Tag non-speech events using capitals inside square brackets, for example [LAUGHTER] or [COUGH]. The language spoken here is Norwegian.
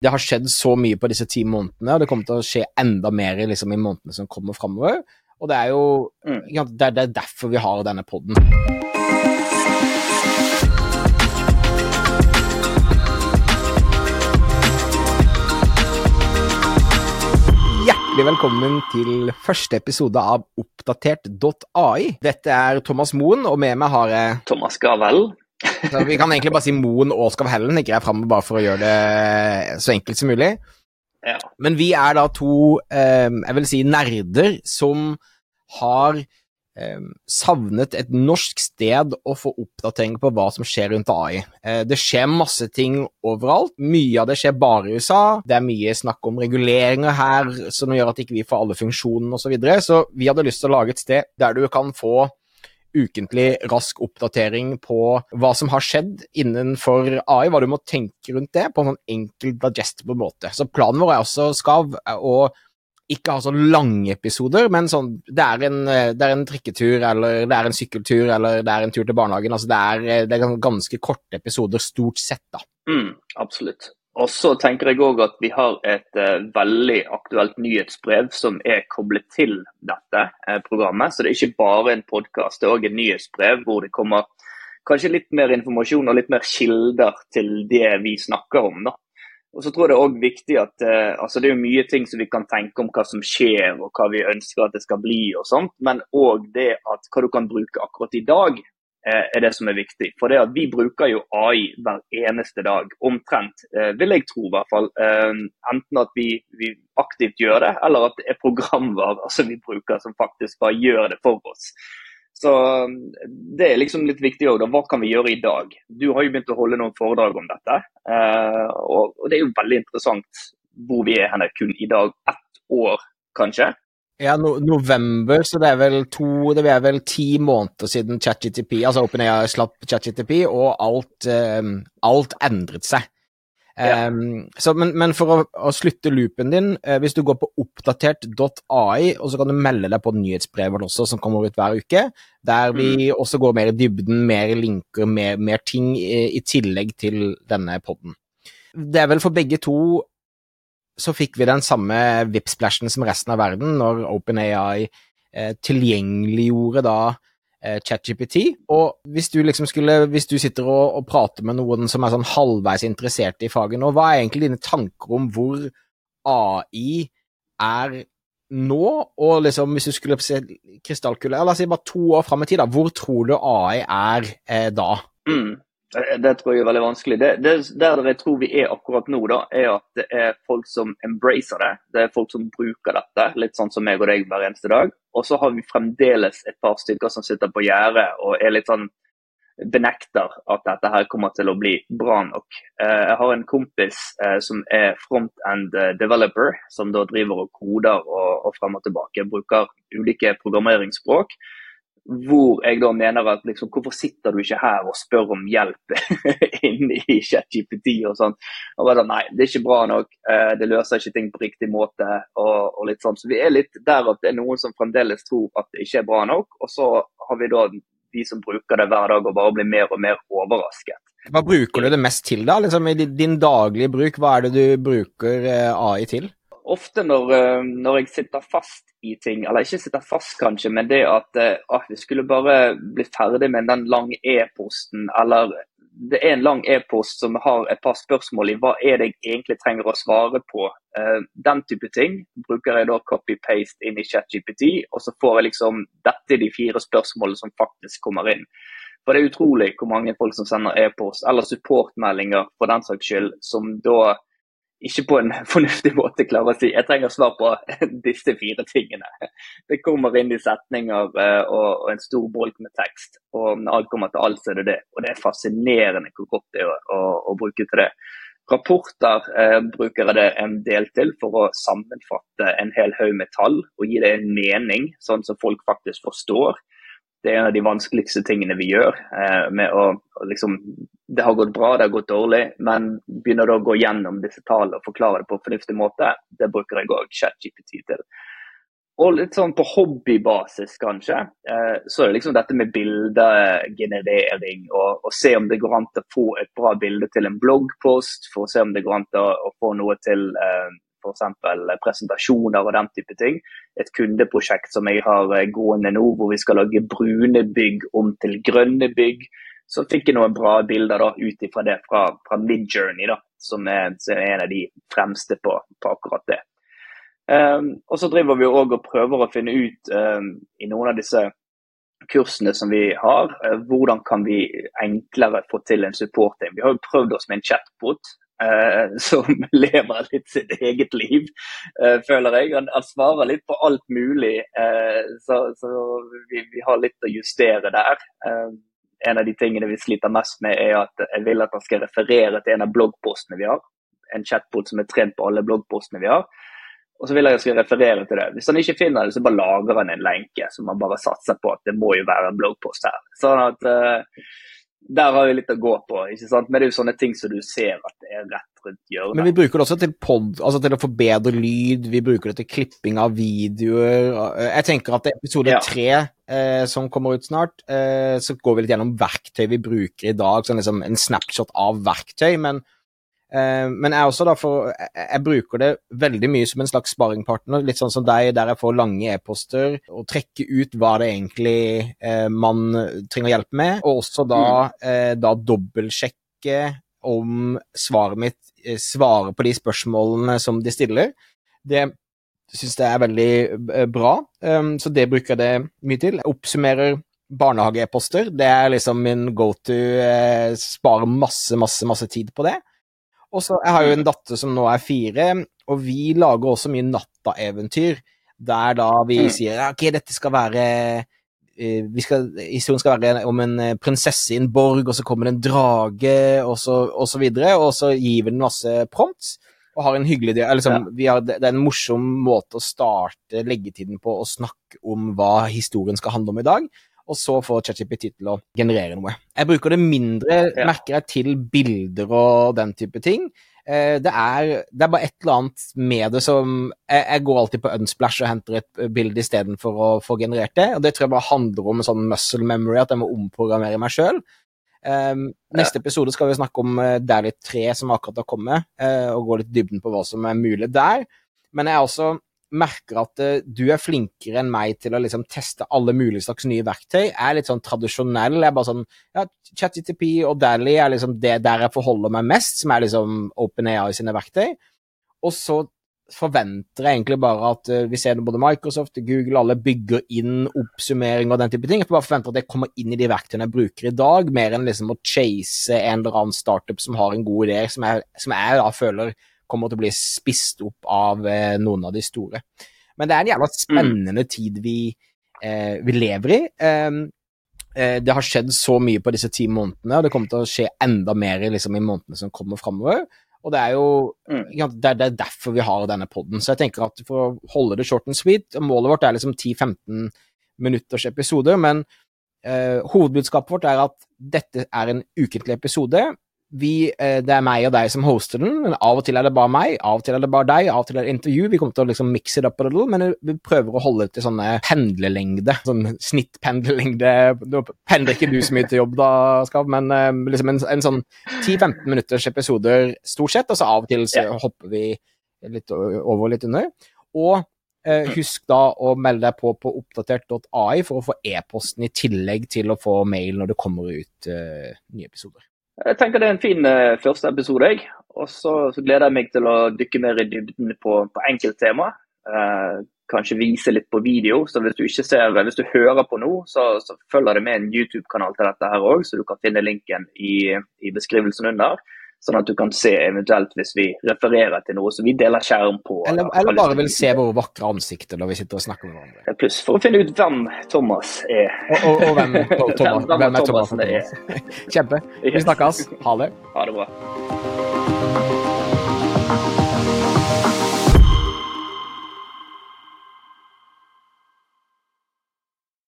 det har skjedd så mye på disse ti månedene, og det kommer til å skje enda mer liksom, i månedene som kommer framover. Og det er jo Mm. det, er, det er derfor vi har denne poden. Hjertelig velkommen til første episode av oppdatert.ai. Dette er Thomas Moen, og med meg har jeg Thomas Gavel. Så Vi kan egentlig bare si Moen og Skav Hellen, ikke jeg framme bare for å gjøre det så enkelt som mulig. Ja. Men vi er da to, eh, jeg vil si, nerder som har eh, savnet et norsk sted å få oppdateringer på hva som skjer rundt AI. Eh, det skjer masse ting overalt. Mye av det skjer bare i USA. Det er mye snakk om reguleringer her som gjør at ikke vi får alle funksjonene osv. Så, videre. så vi hadde lyst til å lage et sted der du kan få ukentlig rask oppdatering på hva som har skjedd innenfor AI, hva du må tenke rundt det på en sånn enkel, digestible måte. Så planen vår er også, Skav, å ikke ha så lange episoder, men sånn, det er, en, det er en trikketur, eller det er en sykkeltur, eller det er en tur til barnehagen. Altså det er, det er ganske korte episoder, stort sett, da. Mm, absolutt. Og så tenker jeg òg at vi har et eh, veldig aktuelt nyhetsbrev som er koblet til dette eh, programmet. Så det er ikke bare en podkast, det er òg et nyhetsbrev hvor det kommer kanskje litt mer informasjon og litt mer kilder til det vi snakker om. da. Og så tror jeg Det er også viktig at eh, altså det er jo mye ting som vi kan tenke om hva som skjer og hva vi ønsker at det skal bli, og sånt, men òg det at hva du kan bruke akkurat i dag, er det som er viktig. For det at Vi bruker jo AI hver eneste dag, omtrent, eh, vil jeg tro. i hvert fall. Eh, enten at vi, vi aktivt gjør det, eller at det er programvarer som vi bruker som faktisk bare gjør det for oss. Så Det er liksom litt viktig òg. Hva kan vi gjøre i dag? Du har jo begynt å holde noen foredrag om dette. eh, og det er jo veldig interessant hvor vi er henne kun i dag. Ett år, kanskje. Ja, no november, så det er vel to Det er vel ti måneder siden ChatGTP, altså OpenAI slapp ChatGTP, og alt, um, alt endret seg. Ja. Um, så, men, men for å, å slutte loopen din, uh, hvis du går på oppdatert.ai, og så kan du melde deg på nyhetsbrevet også, som kommer ut hver uke, der vi også går mer i dybden, mer linker, mer, mer ting i, i tillegg til denne podden. Det er vel for begge to så fikk vi den samme VIP-splashen som resten av verden når OpenAI eh, tilgjengeliggjorde da eh, ChatGPT. Og hvis du liksom skulle, hvis du sitter og, og prater med noen som er sånn halvveis interessert i faget nå, hva er egentlig dine tanker om hvor AI er nå, og liksom hvis du skulle se krystallkule, la oss si bare to år fram i tid, da, hvor tror du AI er eh, da? Mm. Det, det tror jeg er veldig vanskelig. Det, det, der jeg tror vi er akkurat nå, da, er at det er folk som embracer det. Det er folk som bruker dette, litt sånn som meg og deg hver eneste dag. Og så har vi fremdeles et par stykker som sitter på gjerdet og er litt sånn benekter at dette her kommer til å bli bra nok. Eh, Jeg har en kompis eh, som er front-end developer, som da driver og koder og, og frem og tilbake. Bruker ulike programmeringsspråk. Hvor jeg da mener at liksom, hvorfor sitter du ikke her og spør om hjelp [LAUGHS] inne i ChatGPT og sånn. Og bare, nei, det er ikke bra nok, eh, det løser ikke ting på riktig måte. Og, og litt sånn. Så vi er litt der at det er noen som fremdeles tror at det ikke er bra nok. Og så har vi da de som bruker det hver dag og bare blir mer og mer overrasket. Hva bruker du det mest til, da? Liksom I din daglige bruk, hva er det du bruker eh, AI til? Ofte når, eh, når jeg sitter fast i ting, eller ikke sitter fast kanskje, men det at eh, ah, vi skulle bare bli ferdig med den lange e-posten, eller det er en lang e-post som har et par spørsmål i hva er det jeg egentlig trenger å svare på. Eh, den type ting bruker jeg da copy-paste inn i ChatGPT, og så får jeg liksom dette er de fire spørsmålene som faktisk kommer inn. For det er utrolig hvor mange folk som sender e-post, eller supportmeldinger for den saks skyld, som da ikke på en [LAUGHS] fornuftig måte klarer å si jeg trenger svar på [LAUGHS] disse fire tingene. Det kommer inn i setninger eh, og, en stor bolk med tekst. Og når alt kommer til alt, så er det det. Og det er fascinerende hvor godt det er å, å, å bruke til det. Rapporter eh, bruker jeg det en del til for å sammenfatte en hel haug med tall og gi det en mening, sånn som folk faktisk forstår. Det er en av de vanskeligste tingene vi gjør. Eh, med å, å liksom, det har gått bra, det har gått dårlig, men begynner da å gå gjennom disse tallene og forklare det på en fornuftig måte. Det bruker jeg òg ChatGPT til. og litt sånn på hobbybasis, kanskje, eh, så er det liksom dette med bildegenerering og, og, se om det går an til å få et bra bilde til en bloggpost, for å se om det går an til å, få noe til eh, f.eks. presentasjoner og den type ting. Et kundeprosjekt som jeg har eh, gående nå, hvor vi skal lage brune bygg om til grønne bygg. Så fikk jeg noen bra bilder da, ut ifra det fra, fra Midjourney, som er, som er en av de fremste på, på akkurat det. Um, og så driver vi òg og prøver å finne ut um, i noen av disse kursene som vi har, uh, hvordan kan vi enklere få til en supporting. Vi har jo prøvd oss med en chatbot uh, [LAUGHS] som lever litt sitt eget liv, uh, føler jeg. Han, han, svarer litt på alt mulig, så, så vi, vi, har litt å justere der. En av de tingene vi sliter mest med, er at jeg vil at han skal referere til en av bloggpostene vi har. En chatbot som er trent på alle bloggpostene vi har. Og så vil jeg skal referere til det. Hvis han ikke finner det, så bare lager han en lenke som man bare satser på at det må jo være en bloggpost her. Sånn at uh, der har vi litt å gå på. ikke sant? Men det er jo sånne ting som du ser at det er rett rundt hjørnet. Men vi bruker det også til pod, altså til å forbedre lyd, vi bruker det til klipping av videoer. Jeg tenker at det er episode tre ja. eh, som kommer ut snart, eh, så går vi litt gjennom verktøy vi bruker i dag. sånn liksom En snapshot av verktøy. men men jeg også da for, jeg, bruker det veldig mye som en slags sparringpartner, litt sånn som deg, der jeg får lange e-poster og trekker ut hva det egentlig uh, man trenger hjelp med, og også da, uh, da dobbeltsjekke om svaret mitt svarer på de spørsmålene som de stiller. Det syns jeg er veldig bra, um, så det bruker jeg det mye til. Jeg oppsummerer barnehage-e-poster. Det er liksom min go to. Sparer masse, masse, masse tid på det. Og så, Jeg har jo en datter som nå er fire, og vi lager også mye nattaeventyr. Der da vi mm. sier ok, dette skal være vi skal, Historien skal være om en eh, prinsesse i en borg, og så kommer det en drage, og så, og så videre. Og så gir vi den masse prompts og har en hyggelig liksom, ja. har, Det er en morsom måte å starte leggetiden på å snakke om hva historien skal handle om i dag og så får ChatGPT til å generere noe. Jeg bruker det mindre, ja. merker jeg, til bilder og den type ting. Eh, det er, det er, bare et eller annet med det som Jeg, jeg går alltid på Unsplash og henter et bilde istedenfor å få generert det. og Det tror jeg bare handler om en sånn muscle memory, at jeg må omprogrammere meg sjøl. Um, neste neste episode skal vi snakke om uh, Dally 3, som akkurat har kommet, uh, og gå litt dybden på hva som er mulig der. Men jeg er også merker at uh, du er flinkere enn meg til å liksom teste alle mulige slags nye verktøy. Er litt sånn tradisjonell. Jeg er bare sånn ja, ChatGTP og Dally er liksom det der jeg forholder meg mest, som er liksom OpenAI sine verktøy. Og så forventer jeg egentlig bare at uh, vi ser det både Microsoft og Google, alle bygger inn oppsummering og den type ting. Jeg bare forventer at det kommer inn i de verktøyene jeg bruker i dag, mer enn liksom å chase en eller annen startup som har en god idé, som jeg, som jeg da føler kommer til å bli spist opp av eh, noen av de store. Men det er en jævla spennende mm. tid vi, eh, vi, lever i. Um, eh, det har skjedd så mye på disse ti månedene, og det kommer til å skje enda mer liksom, i månedene som kommer framover. Og det er jo mm. det, er, derfor vi har denne poden. Så jeg tenker at for å holde det short and sweet Målet vårt er liksom 10-15 minutters episoder, men eh, hovedbudskapet vårt er at dette er en ukentlig episode vi, eh, det er meg og deg som hoster den, men av og til er det bare meg, av og til er det bare deg, av og til er det intervju. Vi kommer til å liksom mixe det opp a little, men vi prøver å holde det til sånne pendlelengde. Sånn snittpendlelengde. Nå pendler ikke du så mye til jobb da, Skav, men eh, liksom en, en sånn 10-15 minutters episoder stort sett, og så av og til så hopper vi litt over og litt under. Og eh, husk da å melde deg på på oppdatert.ai for å få e-posten i tillegg til å få mail når det kommer ut eh, nye episoder. Jeg tenker det er en fin uh, første episode. jeg. Og så, gleder jeg meg til å dykke mer i dybden på, på enkelttema. Uh, kanskje vise litt på video. Så hvis du ikke ser, hvis du hører på nå, så, så følger det med en YouTube-kanal til dette her òg, så du kan finne linken i, i beskrivelsen under. Sånn at du kan se eventuelt hvis vi refererer til noe som vi deler skjerm på. Eller, eller bare vil se våre vakre ansikter når vi sitter og snakker med hverandre. Pluss for å finne ut hvem Thomas er. Og, og, og hvem, [LAUGHS] Thomas, hvem, hvem, er Thomas? Thomas er. [LAUGHS] Kjempe. Vi snakkes. Ha det. Ha det bra.